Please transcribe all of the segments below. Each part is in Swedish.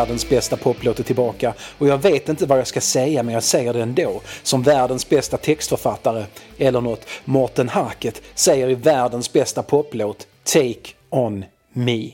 Världens bästa poplåt är tillbaka och jag vet inte vad jag ska säga men jag säger det ändå. Som världens bästa textförfattare, eller något Morten Harket säger i världens bästa poplåt Take On Me.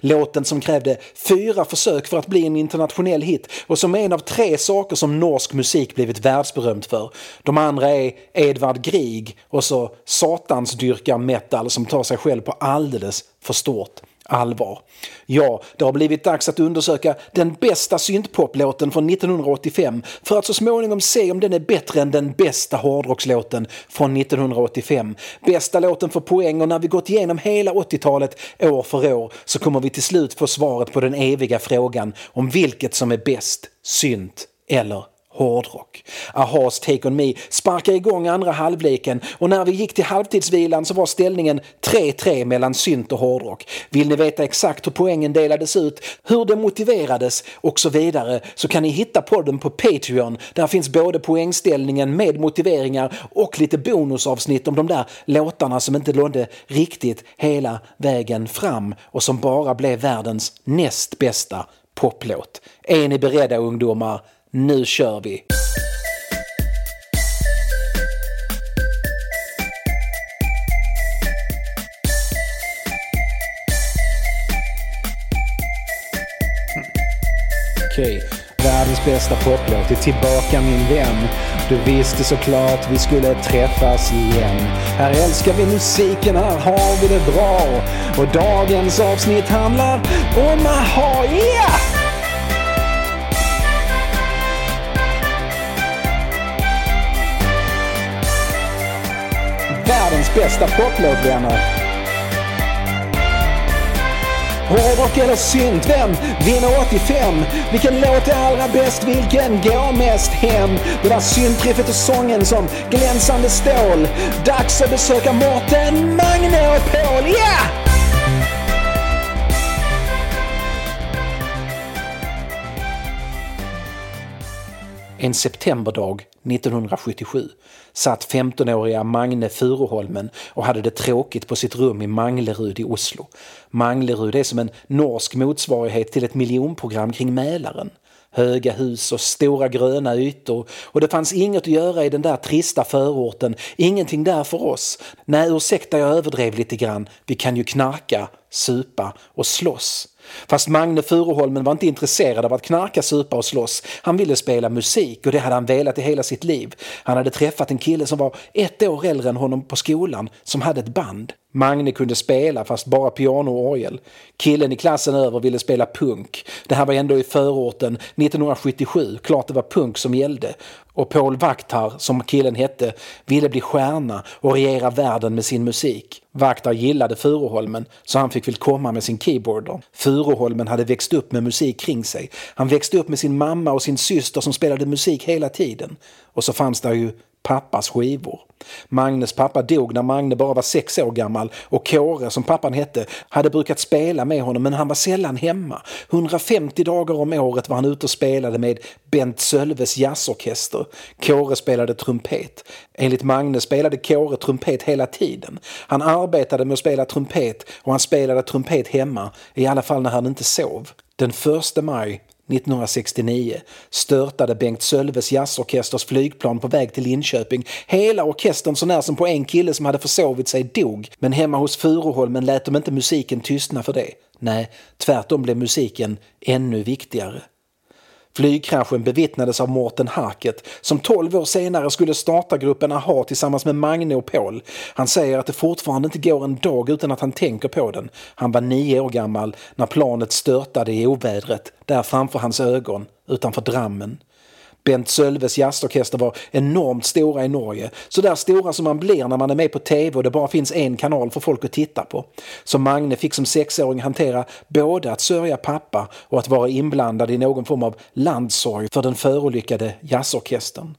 Låten som krävde fyra försök för att bli en internationell hit och som är en av tre saker som norsk musik blivit världsberömd för. De andra är Edvard Grieg och så satansdyrkar metal som tar sig själv på alldeles för stort allvar. Ja, det har blivit dags att undersöka den bästa syntpoplåten från 1985 för att så småningom se om den är bättre än den bästa hårdrockslåten från 1985. Bästa låten för poäng och när vi gått igenom hela 80-talet år för år så kommer vi till slut få svaret på den eviga frågan om vilket som är bäst, synt eller hårdrock. Ahas Take On Me sparkar igång andra halvleken och när vi gick till halvtidsvilan så var ställningen 3-3 mellan synt och hårdrock. Vill ni veta exakt hur poängen delades ut, hur det motiverades och så vidare så kan ni hitta podden på Patreon. Där finns både poängställningen med motiveringar och lite bonusavsnitt om de där låtarna som inte nådde riktigt hela vägen fram och som bara blev världens näst bästa poplåt. Är ni beredda ungdomar? Nu kör vi! Okej, världens bästa poplåt är tillbaka min vän. Du visste såklart vi skulle träffas igen. Här älskar vi musiken, här har vi det bra. Och dagens avsnitt handlar om AHA, yeah! Bästa poplåt, vänner. Hårdrock eller synt, vem vinner 85? Vilken låt är allra bäst? Vilken går mest hem? Det där syntriffet och sången som glänsande stål. Dags att besöka Mårten, Magne och Paul, ja! Yeah! En septemberdag 1977 satt 15-åriga Magne Furuholmen och hade det tråkigt på sitt rum i Manglerud i Oslo. Manglerud är som en norsk motsvarighet till ett miljonprogram kring Mälaren. Höga hus och stora gröna ytor och det fanns inget att göra i den där trista förorten, ingenting där för oss. Nej, ursäkta jag överdrev lite grann, vi kan ju knarka, supa och slåss. Fast Magne Furuholmen var inte intresserad av att knarka, supa och slåss. Han ville spela musik och det hade han velat i hela sitt liv. Han hade träffat en kille som var ett år äldre än honom på skolan som hade ett band. Magne kunde spela fast bara piano och orgel. Killen i klassen över ville spela punk. Det här var ändå i förorten 1977, klart det var punk som gällde. Och Paul Vaktar, som killen hette, ville bli stjärna och regera världen med sin musik. Vaktar gillade Furuholmen så han fick väl komma med sin keyboarder. Furuholmen hade växt upp med musik kring sig. Han växte upp med sin mamma och sin syster som spelade musik hela tiden. Och så fanns det ju pappas skivor. Magnes pappa dog när Magne bara var sex år gammal och Kåre, som pappan hette, hade brukat spela med honom men han var sällan hemma. 150 dagar om året var han ute och spelade med Bent Sölves jazzorkester. Kåre spelade trumpet. Enligt Magne spelade Kåre trumpet hela tiden. Han arbetade med att spela trumpet och han spelade trumpet hemma, i alla fall när han inte sov. Den 1 maj 1969 störtade Bengt Sölves jazzorkesters flygplan på väg till Linköping. Hela orkestern så när som på en kille som hade försovit sig dog. Men hemma hos Furuholmen lät de inte musiken tystna för det. Nej, tvärtom blev musiken ännu viktigare. Flygkraschen bevittnades av Morten Harket som 12 år senare skulle starta gruppen AHA tillsammans med Magne och Paul. Han säger att det fortfarande inte går en dag utan att han tänker på den. Han var nio år gammal när planet störtade i ovädret där framför hans ögon utanför Drammen. Bent Sölves jazzorkester var enormt stora i Norge. Så där stora som man blir när man är med på tv och det bara finns en kanal för folk att titta på. Så Magne fick som sexåring hantera både att sörja pappa och att vara inblandad i någon form av landsorg för den förolyckade jazzorkestern.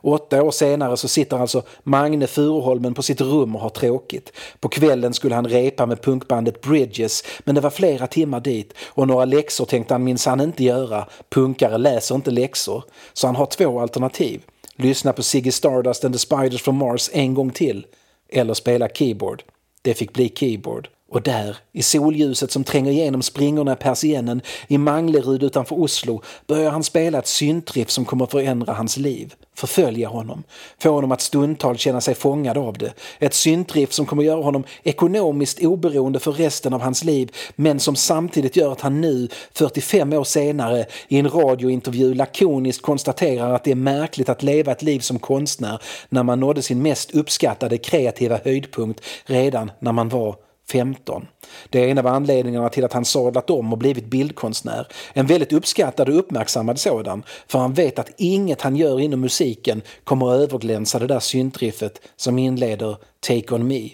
Åtta år senare så sitter alltså Magne Furuholmen på sitt rum och har tråkigt. På kvällen skulle han repa med punkbandet Bridges men det var flera timmar dit och några läxor tänkte han minsann inte göra. Punkare läser inte läxor. Så han har två alternativ. Lyssna på Ziggy Stardust and the Spiders from Mars en gång till. Eller spela keyboard. Det fick bli keyboard. Och där, i solljuset som tränger igenom springorna i persiennen i Manglerud utanför Oslo, börjar han spela ett syntriff som kommer förändra hans liv, förfölja honom, få honom att stundtal känna sig fångad av det. Ett syntriff som kommer göra honom ekonomiskt oberoende för resten av hans liv, men som samtidigt gör att han nu, 45 år senare, i en radiointervju lakoniskt konstaterar att det är märkligt att leva ett liv som konstnär när man nådde sin mest uppskattade kreativa höjdpunkt redan när man var 15. Det är en av anledningarna till att han sadlat om och blivit bildkonstnär. En väldigt uppskattad och uppmärksammad sådan, för han vet att inget han gör inom musiken kommer att överglänsa det där syntriffet som inleder Take On Me.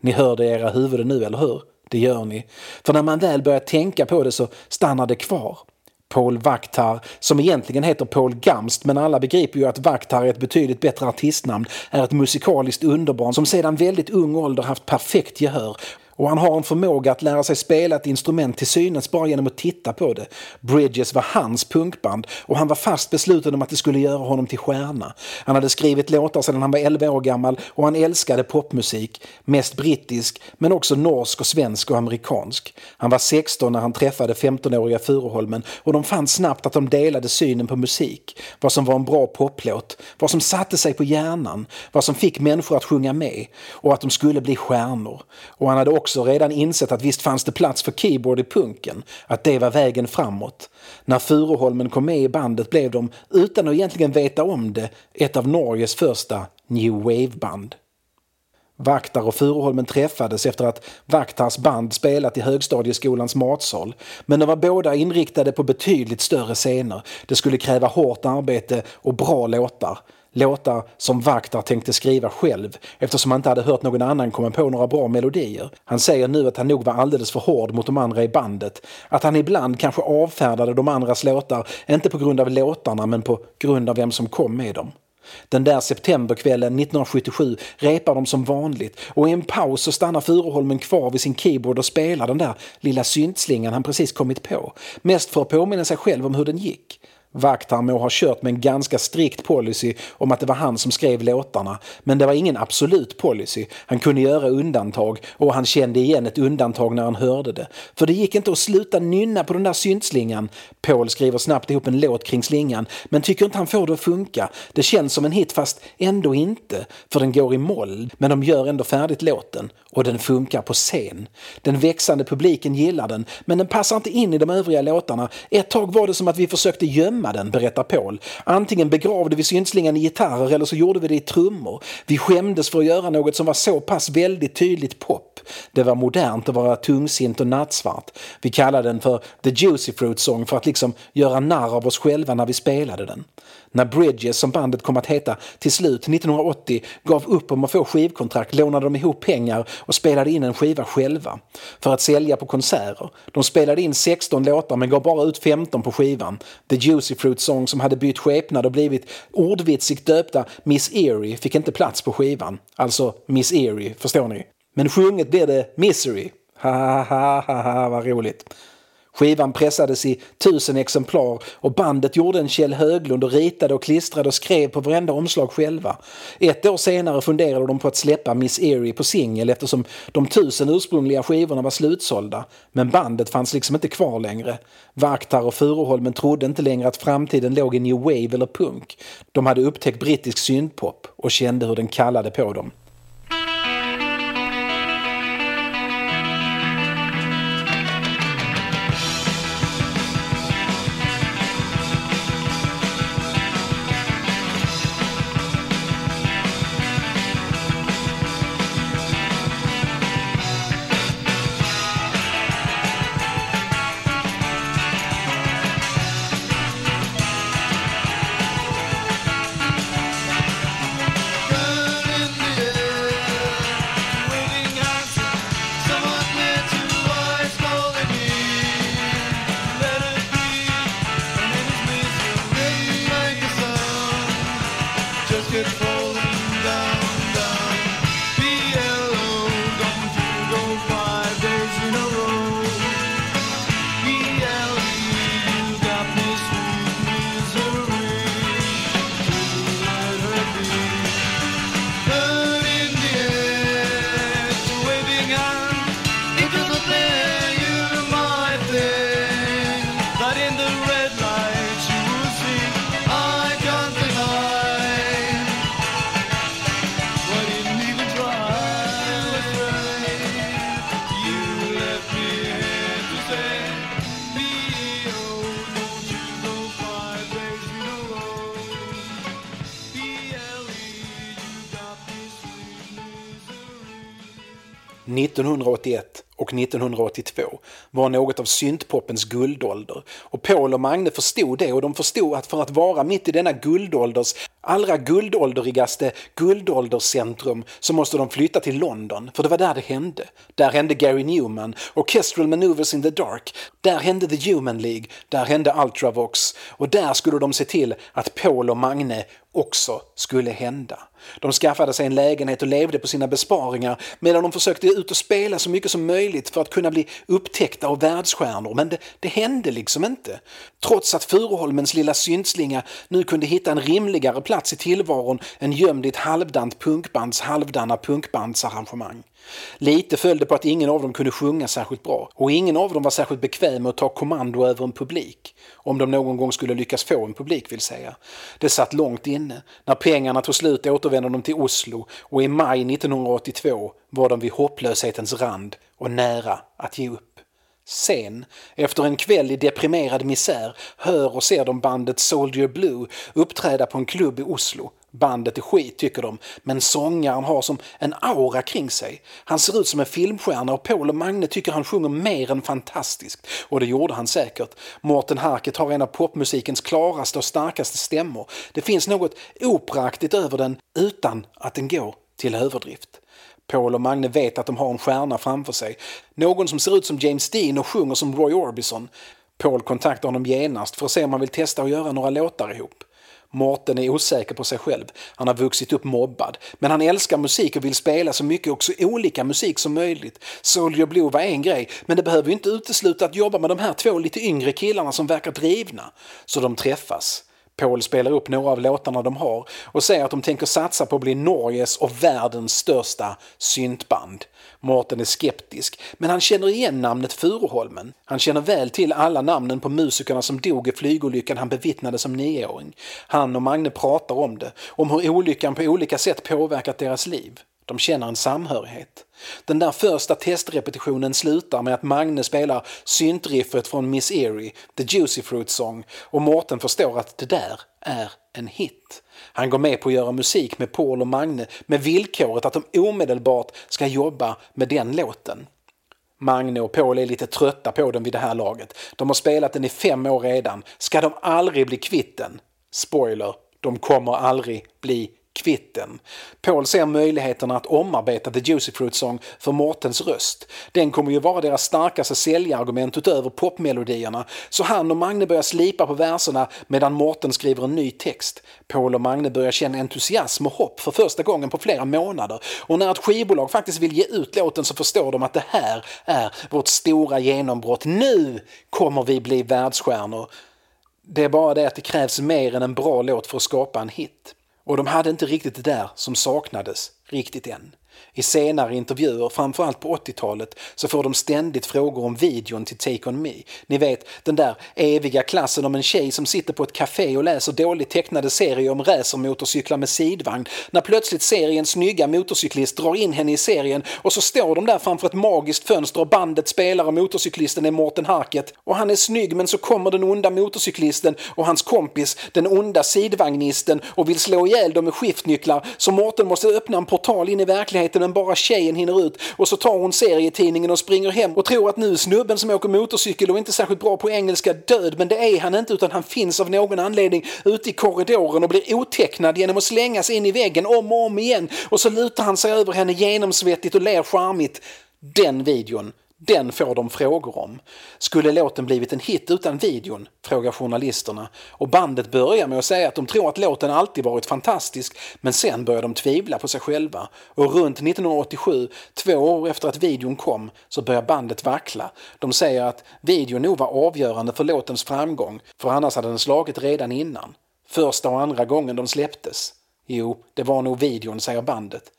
Ni hör det i era huvuden nu, eller hur? Det gör ni. För när man väl börjar tänka på det så stannar det kvar. Paul Vaktar, som egentligen heter Paul Gamst men alla begriper ju att Vaktar är ett betydligt bättre artistnamn, är ett musikaliskt underbarn som sedan väldigt ung ålder haft perfekt gehör och han har en förmåga att lära sig spela ett instrument till synes bara genom att titta på det. Bridges var hans punkband och han var fast besluten om att det skulle göra honom till stjärna. Han hade skrivit låtar sedan han var 11 år gammal och han älskade popmusik. Mest brittisk, men också norsk och svensk och amerikansk. Han var 16 när han träffade 15-åriga Furuholmen och de fann snabbt att de delade synen på musik. Vad som var en bra poplåt, vad som satte sig på hjärnan, vad som fick människor att sjunga med och att de skulle bli stjärnor. Och han hade också redan insett att visst fanns det plats för keyboard i punken, att det var vägen framåt. När Furuholmen kom med i bandet blev de, utan att egentligen veta om det, ett av Norges första new wave-band. Vaktar och Furuholmen träffades efter att Vaktars band spelat i högstadieskolans matsal. Men de var båda inriktade på betydligt större scener. Det skulle kräva hårt arbete och bra låtar. Låtar som Vaktar tänkte skriva själv eftersom han inte hade hört någon annan komma på några bra melodier. Han säger nu att han nog var alldeles för hård mot de andra i bandet. Att han ibland kanske avfärdade de andras låtar, inte på grund av låtarna men på grund av vem som kom med dem. Den där septemberkvällen 1977 repar de som vanligt och i en paus så stannar Furuholmen kvar vid sin keyboard och spelar den där lilla syntslingan han precis kommit på. Mest för att påminna sig själv om hur den gick. Vaktar må ha kört med en ganska strikt policy om att det var han som skrev låtarna, men det var ingen absolut policy. Han kunde göra undantag och han kände igen ett undantag när han hörde det. För det gick inte att sluta nynna på den där syntslingan. Paul skriver snabbt ihop en låt kring slingan, men tycker inte han får det att funka. Det känns som en hit fast ändå inte, för den går i moll, men de gör ändå färdigt låten och den funkar på scen. Den växande publiken gillar den, men den passar inte in i de övriga låtarna. Ett tag var det som att vi försökte gömma den, berättar Paul. Antingen begravde vi syntslingan i gitarrer eller så gjorde vi det i trummor. Vi skämdes för att göra något som var så pass väldigt tydligt pop. Det var modernt att vara tungsint och nattsvart. Vi kallade den för The Juicy Fruit Song för att liksom göra narr av oss själva när vi spelade den. När Bridges, som bandet kom att heta, till slut 1980 gav upp om att få skivkontrakt lånade de ihop pengar och spelade in en skiva själva för att sälja på konserter. De spelade in 16 låtar men gav bara ut 15 på skivan. The Juicy Fruit Song som hade bytt skepnad och blivit ordvitsigt döpta Miss Erie fick inte plats på skivan. Alltså Miss Erie, förstår ni? Men sjunget blir det Misery. Ha ha ha ha ha vad roligt. Skivan pressades i tusen exemplar och bandet gjorde en Kjell Höglund och ritade och klistrade och skrev på varenda omslag själva. Ett år senare funderade de på att släppa Miss Erie på singel eftersom de tusen ursprungliga skivorna var slutsålda. Men bandet fanns liksom inte kvar längre. Vaktar och Furuholmen trodde inte längre att framtiden låg i new wave eller punk. De hade upptäckt brittisk syntpop och kände hur den kallade på dem. just keep falling down. 1981 och 1982 var något av syntpopens guldålder. Och Paul och Magne förstod det och de förstod att för att vara mitt i denna guldålders allra guldålderigaste guldålderscentrum så måste de flytta till London, för det var där det hände. Där hände Gary Newman, Orchestral Maneuvers in the Dark, där hände The Human League, där hände Ultravox och där skulle de se till att Paul och Magne också skulle hända. De skaffade sig en lägenhet och levde på sina besparingar medan de försökte ut och spela så mycket som möjligt för att kunna bli upptäckta av världsstjärnor. Men det, det hände liksom inte. Trots att Furuholmens lilla syntslinga nu kunde hitta en rimligare plats i tillvaron än gömd i ett halvdant punkbands halvdana punkbandsarrangemang. Lite följde på att ingen av dem kunde sjunga särskilt bra och ingen av dem var särskilt bekväm med att ta kommando över en publik. Om de någon gång skulle lyckas få en publik vill säga. Det satt långt inne. När pengarna tog slut återvände de till Oslo och i maj 1982 var de vid hopplöshetens rand och nära att ge upp. Sen, efter en kväll i deprimerad misär, hör och ser de bandet Soldier Blue uppträda på en klubb i Oslo. Bandet är skit tycker de, men sångaren har som en aura kring sig. Han ser ut som en filmstjärna och Paul och Magne tycker han sjunger mer än fantastiskt. Och det gjorde han säkert. Mårten Harket har en av popmusikens klaraste och starkaste stämmor. Det finns något operaaktigt över den utan att den går till överdrift. Paul och Magne vet att de har en stjärna framför sig. Någon som ser ut som James Dean och sjunger som Roy Orbison. Paul kontaktar honom genast för att se om han vill testa att göra några låtar ihop. Mårten är osäker på sig själv. Han har vuxit upp mobbad. Men han älskar musik och vill spela så mycket och så olika musik som möjligt. Soldier Blue var en grej, men det behöver ju inte utesluta att jobba med de här två lite yngre killarna som verkar drivna. Så de träffas. Paul spelar upp några av låtarna de har och säger att de tänker satsa på att bli Norges och världens största syntband. Mårten är skeptisk, men han känner igen namnet Furuholmen. Han känner väl till alla namnen på musikerna som dog i flygolyckan han bevittnade som nioåring. Han och Magne pratar om det, om hur olyckan på olika sätt påverkat deras liv. De känner en samhörighet. Den där första testrepetitionen slutar med att Magne spelar syntriffet från Miss Erie, The Juicy Fruit Song, och Mårten förstår att det där är en hit. Han går med på att göra musik med Paul och Magne med villkoret att de omedelbart ska jobba med den låten. Magne och Paul är lite trötta på den vid det här laget. De har spelat den i fem år redan. Ska de aldrig bli kvitt den? Spoiler, de kommer aldrig bli kvitten. Paul ser möjligheterna att omarbeta The Juicy Fruit Song för Mårtens röst. Den kommer ju vara deras starkaste säljargument utöver popmelodierna, så han och Magne börjar slipa på verserna medan Mårten skriver en ny text. Paul och Magne börjar känna entusiasm och hopp för första gången på flera månader och när ett skivbolag faktiskt vill ge ut låten så förstår de att det här är vårt stora genombrott. Nu kommer vi bli världsstjärnor. Det är bara det att det krävs mer än en bra låt för att skapa en hit. Och de hade inte riktigt det där som saknades riktigt än. I senare intervjuer, framförallt på 80-talet, så får de ständigt frågor om videon till Take On Me. Ni vet, den där eviga klassen om en tjej som sitter på ett café och läser dåligt tecknade serier om racermotorcyklar med sidvagn. När plötsligt seriens snygga motorcyklist drar in henne i serien och så står de där framför ett magiskt fönster och bandet spelar och motorcyklisten är Mårten Harket. Och han är snygg men så kommer den onda motorcyklisten och hans kompis, den onda sidvagnisten och vill slå ihjäl dem med skiftnycklar så Mårten måste öppna en portal in i verkligheten men bara tjejen hinner ut. Och så tar hon serietidningen och springer hem och tror att nu är snubben som åker motorcykel och inte särskilt bra på engelska död. Men det är han inte utan han finns av någon anledning ute i korridoren och blir otecknad genom att slängas in i väggen om och om igen. Och så lutar han sig över henne genomsvettigt och ler charmigt. Den videon den får de frågor om. Skulle låten blivit en hit utan videon? frågar journalisterna. Och bandet börjar med att säga att de tror att låten alltid varit fantastisk men sen börjar de tvivla på sig själva. Och runt 1987, två år efter att videon kom, så börjar bandet vackla. De säger att videon nog var avgörande för låtens framgång för annars hade den slagit redan innan. Första och andra gången de släpptes. Jo, det var nog videon, säger bandet.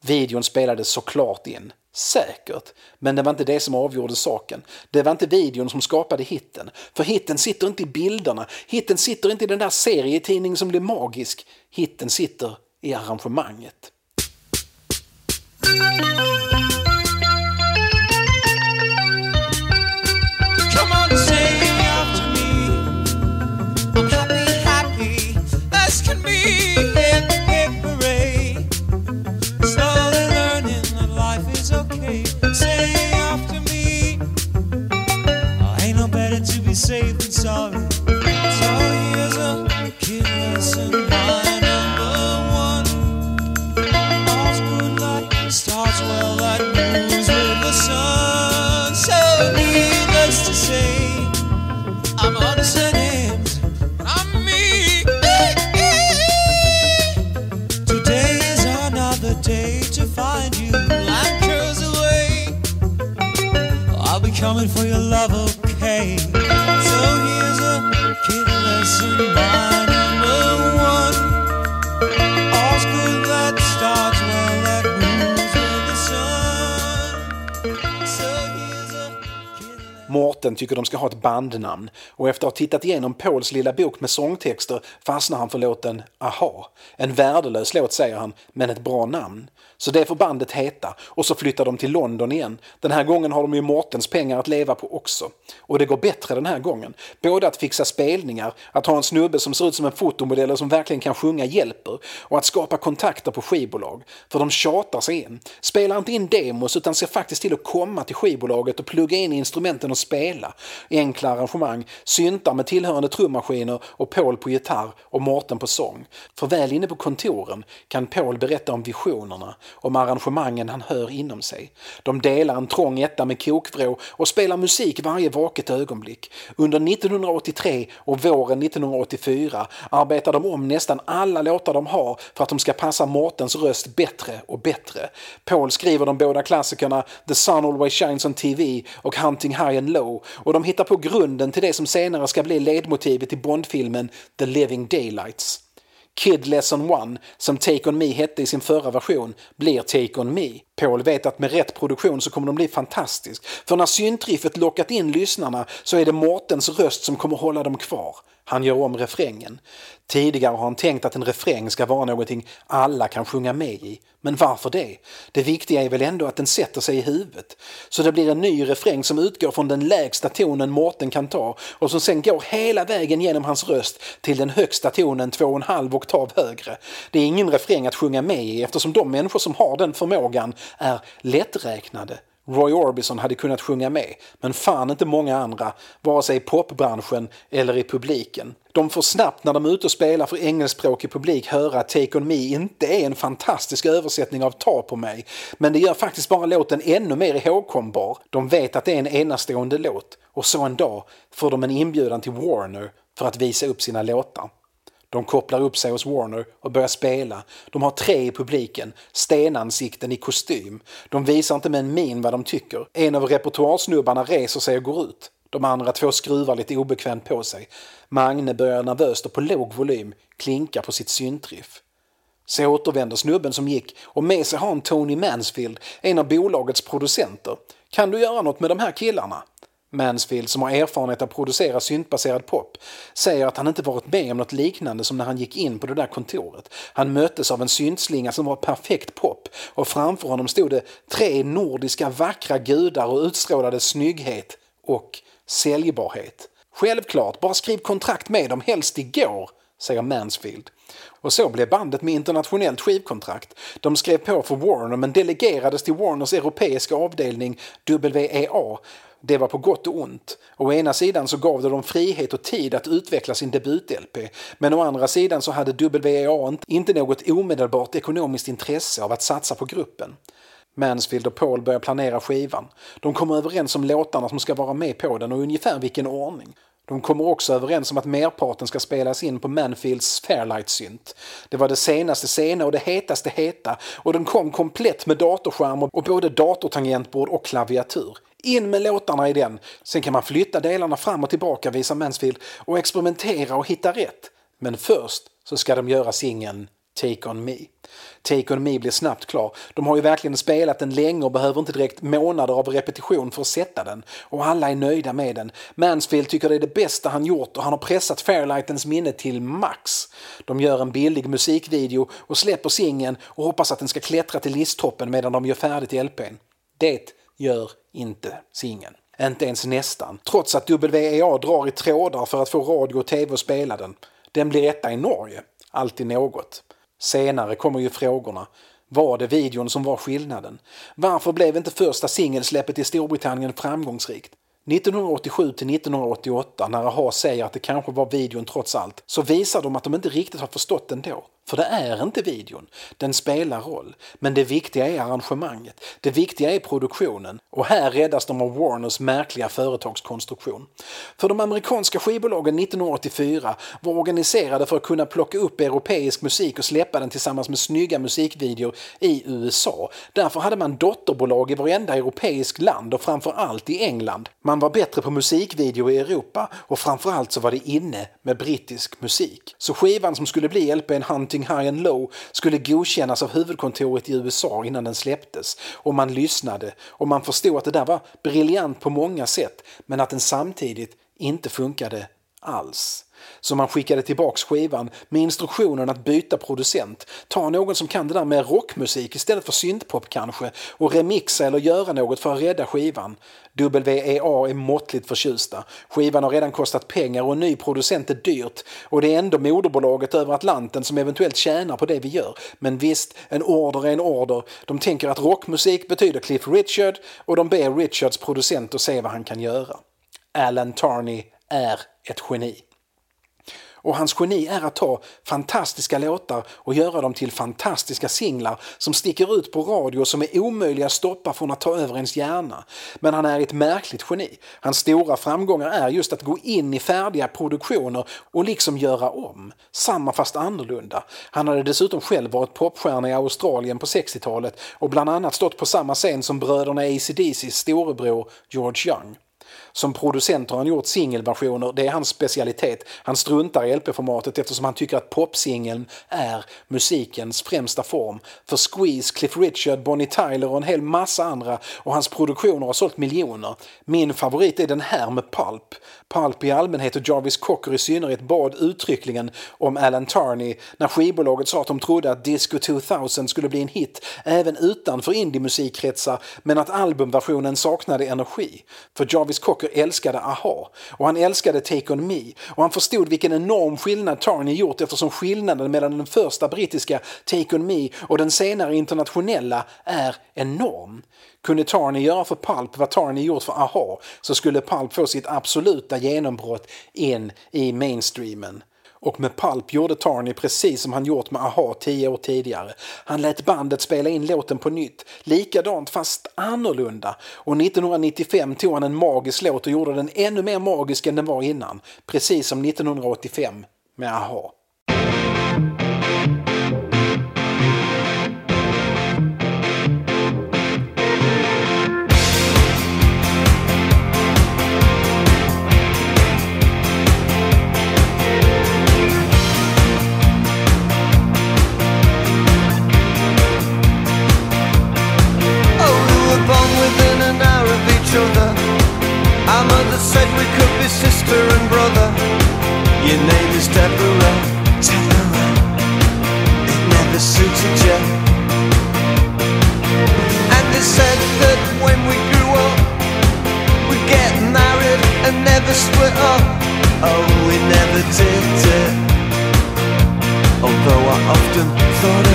Videon spelades såklart in. Säkert, men det var inte det som avgjorde saken. Det var inte videon som skapade hitten. För hitten sitter inte i bilderna, hitten sitter inte i den där serietidningen som blir magisk. Hitten sitter i arrangemanget. Tycker och efter att ha tittat igenom Pauls lilla bok med sångtexter fastnar han för låten Aha. En värdelös låt säger han, men ett bra namn. Så det får bandet heta och så flyttar de till London igen. Den här gången har de ju Mårtens pengar att leva på också. Och det går bättre den här gången. Både att fixa spelningar, att ha en snubbe som ser ut som en fotomodell och som verkligen kan sjunga hjälper och att skapa kontakter på skivbolag. För de tjatar sig in. Spelar inte in demos utan ser faktiskt till att komma till skivbolaget och plugga in instrumenten och spela. Enkla arrangemang, syntar med tillhörande trummaskiner och Paul på gitarr och Mårten på sång. För väl inne på kontoren kan Paul berätta om visionerna, om arrangemangen han hör inom sig. De delar en trång etta med kokvrå och spelar musik varje vaket ögonblick. Under 1983 och våren 1984 arbetar de om nästan alla låtar de har för att de ska passa Mårtens röst bättre och bättre. Paul skriver de båda klassikerna The Sun Always Shines on TV och Hunting High and Low och de hittar på grunden till det som senare ska bli ledmotivet i Bondfilmen The Living Daylights. Kid Lesson One, som Take On Me hette i sin förra version, blir Take On Me. Paul vet att med rätt produktion så kommer den bli fantastisk. För när syntriffet lockat in lyssnarna så är det Mårtens röst som kommer hålla dem kvar. Han gör om refrängen. Tidigare har han tänkt att en refräng ska vara någonting alla kan sjunga med i. Men varför det? Det viktiga är väl ändå att den sätter sig i huvudet. Så det blir en ny refräng som utgår från den lägsta tonen Mårten kan ta och som sen går hela vägen genom hans röst till den högsta tonen två och en halv oktav högre. Det är ingen refräng att sjunga med i eftersom de människor som har den förmågan är lätträknade. Roy Orbison hade kunnat sjunga med, men fan inte många andra, vare sig i popbranschen eller i publiken. De får snabbt när de är ute och spelar för engelskspråkig publik höra att Take On Me inte är en fantastisk översättning av Ta på mig, men det gör faktiskt bara låten ännu mer ihågkombar. De vet att det är en enastående låt och så en dag får de en inbjudan till Warner för att visa upp sina låtar. De kopplar upp sig hos Warner och börjar spela. De har tre i publiken, stenansikten i kostym. De visar inte med en min vad de tycker. En av repertoarsnubbarna reser sig och går ut. De andra två skruvar lite obekvämt på sig. Magne börjar nervöst och på låg volym klinka på sitt syntriff. Så återvänder snubben som gick och med sig har han Tony Mansfield, en av bolagets producenter. Kan du göra något med de här killarna? Mansfield, som har erfarenhet av att producera syntbaserad pop, säger att han inte varit med om något liknande som när han gick in på det där kontoret. Han möttes av en syntslinga som var perfekt pop och framför honom stod det tre nordiska vackra gudar och utstrålade snygghet och säljbarhet. Självklart, bara skriv kontrakt med dem helst igår, säger Mansfield. Och så blev bandet med internationellt skivkontrakt. De skrev på för Warner men delegerades till Warners europeiska avdelning WEA det var på gott och ont. Å ena sidan så gav det dem frihet och tid att utveckla sin debut-LP men å andra sidan så hade WEA inte något omedelbart ekonomiskt intresse av att satsa på gruppen. Mansfield och Paul börjar planera skivan. De kommer överens om låtarna som ska vara med på den och ungefär vilken ordning. De kommer också överens om att merparten ska spelas in på Manfields Fairlight-synt. Det var det senaste sena och det hetaste heta och den kom komplett med datorskärm och både datortangentbord och klaviatur. In med låtarna i den. Sen kan man flytta delarna fram och tillbaka, visar Mansfield, och experimentera och hitta rätt. Men först så ska de göra singeln Take On Me. Take On Me blir snabbt klar. De har ju verkligen spelat den länge och behöver inte direkt månader av repetition för att sätta den. Och alla är nöjda med den. Mansfield tycker det är det bästa han gjort och han har pressat Fairlightens minne till max. De gör en billig musikvideo och släpper singeln och hoppas att den ska klättra till listtoppen medan de gör färdigt LPn. Det gör inte singeln. Inte ens nästan. Trots att WEA drar i trådar för att få radio och tv att spela den. Den blir etta i Norge. Alltid något. Senare kommer ju frågorna. Var det videon som var skillnaden? Varför blev inte första singelsläppet i Storbritannien framgångsrikt? 1987 till 1988 när AHA säger att det kanske var videon trots allt så visar de att de inte riktigt har förstått den då. För det är inte videon. Den spelar roll. Men det viktiga är arrangemanget. Det viktiga är produktionen. Och här räddas de av Warners märkliga företagskonstruktion. För de amerikanska skivbolagen 1984 var organiserade för att kunna plocka upp europeisk musik och släppa den tillsammans med snygga musikvideor i USA. Därför hade man dotterbolag i varenda europeisk land och framförallt i England. Man var bättre på musikvideo i Europa och framförallt så var det inne med brittisk musik. Så skivan som skulle bli LPn Hunt Shooting High and Low skulle godkännas av huvudkontoret i USA innan den släpptes och man lyssnade och man förstod att det där var briljant på många sätt men att den samtidigt inte funkade alls. Så man skickade tillbaks skivan med instruktionen att byta producent. Ta någon som kan det där med rockmusik istället för syntpop kanske och remixa eller göra något för att rädda skivan. WEA är måttligt förtjusta. Skivan har redan kostat pengar och en ny producent är dyrt och det är ändå moderbolaget över Atlanten som eventuellt tjänar på det vi gör. Men visst, en order är en order. De tänker att rockmusik betyder Cliff Richard och de ber Richards producent att se vad han kan göra. Alan Tarney är ett geni. Och hans geni är att ta fantastiska låtar och göra dem till fantastiska singlar som sticker ut på radio och som är omöjliga att stoppa från att ta över ens hjärna. Men han är ett märkligt geni. Hans stora framgångar är just att gå in i färdiga produktioner och liksom göra om. Samma fast annorlunda. Han hade dessutom själv varit popstjärna i Australien på 60-talet och bland annat stått på samma scen som bröderna ACDCs storebror George Young. Som producent har han gjort singelversioner, det är hans specialitet. Han struntar i LP-formatet eftersom han tycker att popsingeln är musikens främsta form. För Squeeze, Cliff Richard, Bonnie Tyler och en hel massa andra och hans produktioner har sålt miljoner. Min favorit är den här med Pulp. Pulp i allmänhet och Jarvis Cocker i synnerhet bad uttryckligen om Alan Tarney när skivbolaget sa att de trodde att Disco 2000 skulle bli en hit även utanför indie-musikkretsar men att albumversionen saknade energi. För Jarvis Cocker älskade AHA och han älskade Take On Me och han förstod vilken enorm skillnad Tarney gjort eftersom skillnaden mellan den första brittiska Take On Me och den senare internationella är enorm. Kunde Tarney göra för Pulp vad Tarney gjort för AHA så skulle Pulp få sitt absoluta genombrott in i mainstreamen. Och med Pulp gjorde Tarney precis som han gjort med AHA tio år tidigare. Han lät bandet spela in låten på nytt, likadant fast annorlunda. Och 1995 tog han en magisk låt och gjorde den ännu mer magisk än den var innan. Precis som 1985 med AHA. sister and brother. Your name is Deborah. Deborah. It never suited you. And they said that when we grew up, we'd get married and never split up. Oh, we never did it. Although I often thought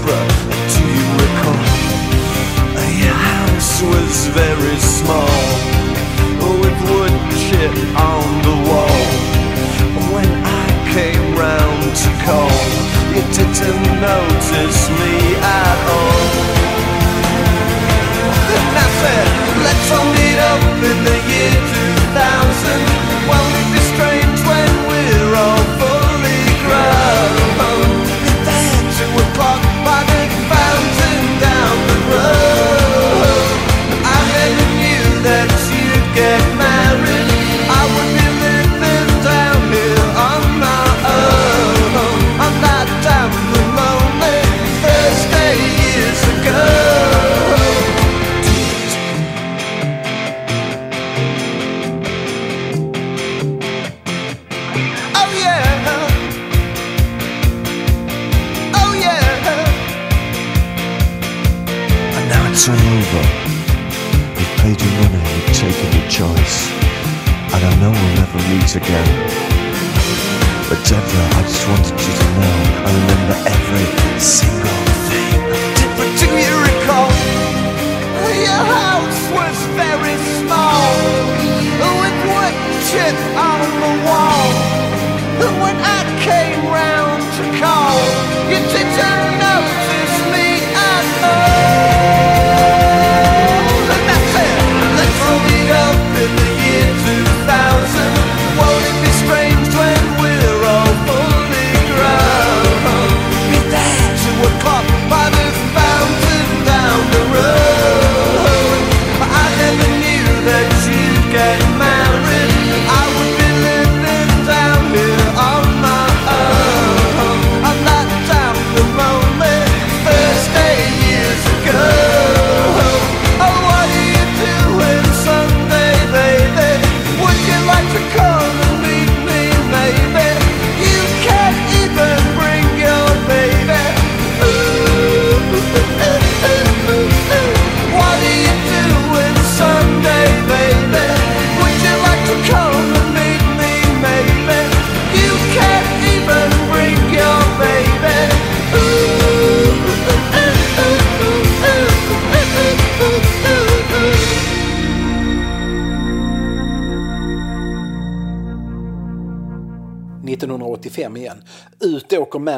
opera do you recall? Your house was very small With wood chip on the wall When I came round to call You didn't notice me at all And I said, let's all meet up in the year 2000 Over. We've paid your money, we've taken your choice. And I know we'll never meet again. But Deborah, I just wanted you to know I remember every single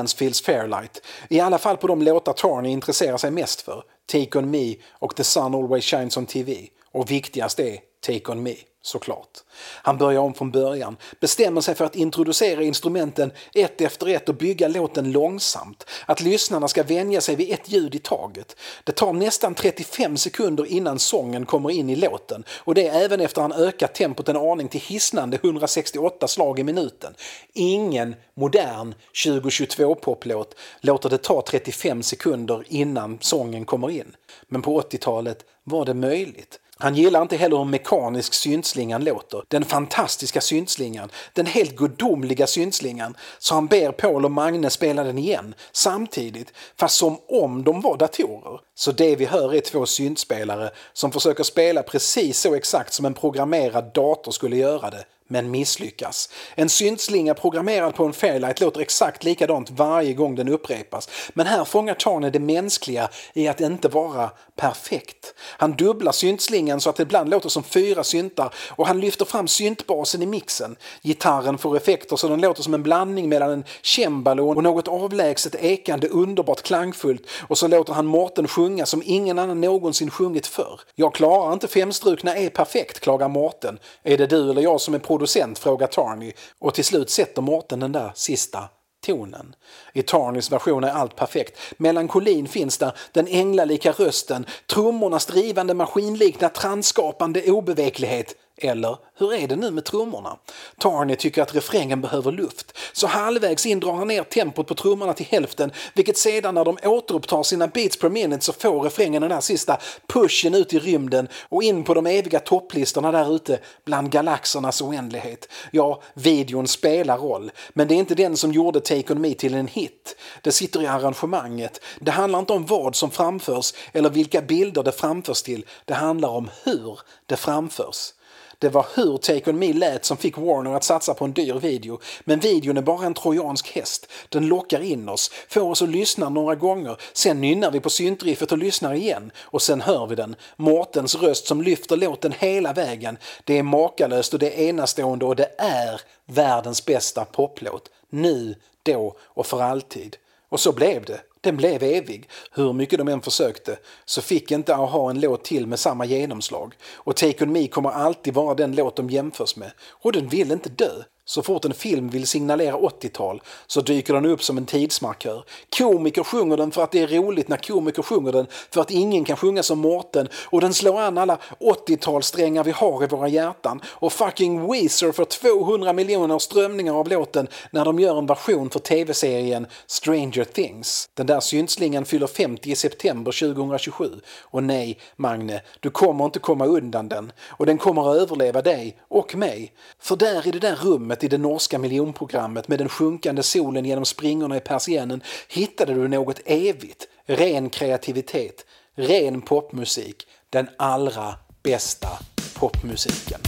Mansfields Fairlight. I alla fall på de låtar Tarney intresserar sig mest för. Take On Me och The Sun Always Shines On TV. Och viktigast är Take On Me, såklart. Han börjar om från början, bestämmer sig för att introducera instrumenten ett efter ett och bygga låten långsamt. Att lyssnarna ska vänja sig vid ett ljud i taget. Det tar nästan 35 sekunder innan sången kommer in i låten och det är även efter han ökat tempot en aning till hisnande 168 slag i minuten. Ingen modern 2022-poplåt låter det ta 35 sekunder innan sången kommer in. Men på 80-talet var det möjligt. Han gillar inte heller hur mekanisk syntslingan låter. Den fantastiska syntslingan, den helt gudomliga syntslingan. Så han ber Paul och Magne spela den igen, samtidigt, fast som om de var datorer. Så det vi hör är två syntspelare som försöker spela precis så exakt som en programmerad dator skulle göra det, men misslyckas. En syntslinga programmerad på en Fairlight låter exakt likadant varje gång den upprepas. Men här fångar Tarne det mänskliga i att inte vara perfekt. Han dubblar syntslingan så att det ibland låter som fyra syntar och han lyfter fram syntbasen i mixen. Gitarren får effekter så den låter som en blandning mellan en cembalo och något avlägset ekande underbart klangfullt och så låter han Mårten sjunga som ingen annan någonsin sjungit förr. Jag klarar inte femstrukna är perfekt, klagar Mårten. Är det du eller jag som är producent, frågar Tarny och till slut sätter Mårten den där sista tonen. I Tarnys version är allt perfekt. Melankolin finns där, den änglalika rösten, trummornas drivande maskinlikna transskapande obeveklighet. Eller hur är det nu med trummorna? Tarney tycker att refrängen behöver luft, så halvvägs in drar han ner tempot på trummorna till hälften, vilket sedan när de återupptar sina beats per minute så får refrängen den där sista pushen ut i rymden och in på de eviga topplistorna där ute bland galaxernas oändlighet. Ja, videon spelar roll, men det är inte den som gjorde Take On Me till en hit. Det sitter i arrangemanget. Det handlar inte om vad som framförs eller vilka bilder det framförs till. Det handlar om hur det framförs. Det var hur Take On Me lät som fick Warner att satsa på en dyr video. Men videon är bara en trojansk häst. Den lockar in oss, får oss att lyssna några gånger. Sen nynnar vi på syntriffet och lyssnar igen. Och sen hör vi den. Mårtens röst som lyfter låten hela vägen. Det är makalöst och det är enastående och det är världens bästa poplåt. Nu, då och för alltid. Och så blev det. Den blev evig. Hur mycket de än försökte så fick inte ha en låt till med samma genomslag. Och Take On Me kommer alltid vara den låt de jämförs med. Och den vill inte dö. Så fort en film vill signalera 80-tal så dyker den upp som en tidsmarkör. Komiker sjunger den för att det är roligt när komiker sjunger den för att ingen kan sjunga som Mårten och den slår an alla 80-talssträngar vi har i våra hjärtan och fucking Weezer får 200 miljoner strömningar av låten när de gör en version för tv-serien Stranger Things. Den där syntslingan fyller 50 i september 2027 och nej, Magne, du kommer inte komma undan den och den kommer att överleva dig och mig. För där i det där rummet rummet i det norska miljonprogrammet med den sjunkande solen genom springorna i persiennen hittade du något evigt, ren kreativitet, ren popmusik, den allra bästa popmusiken.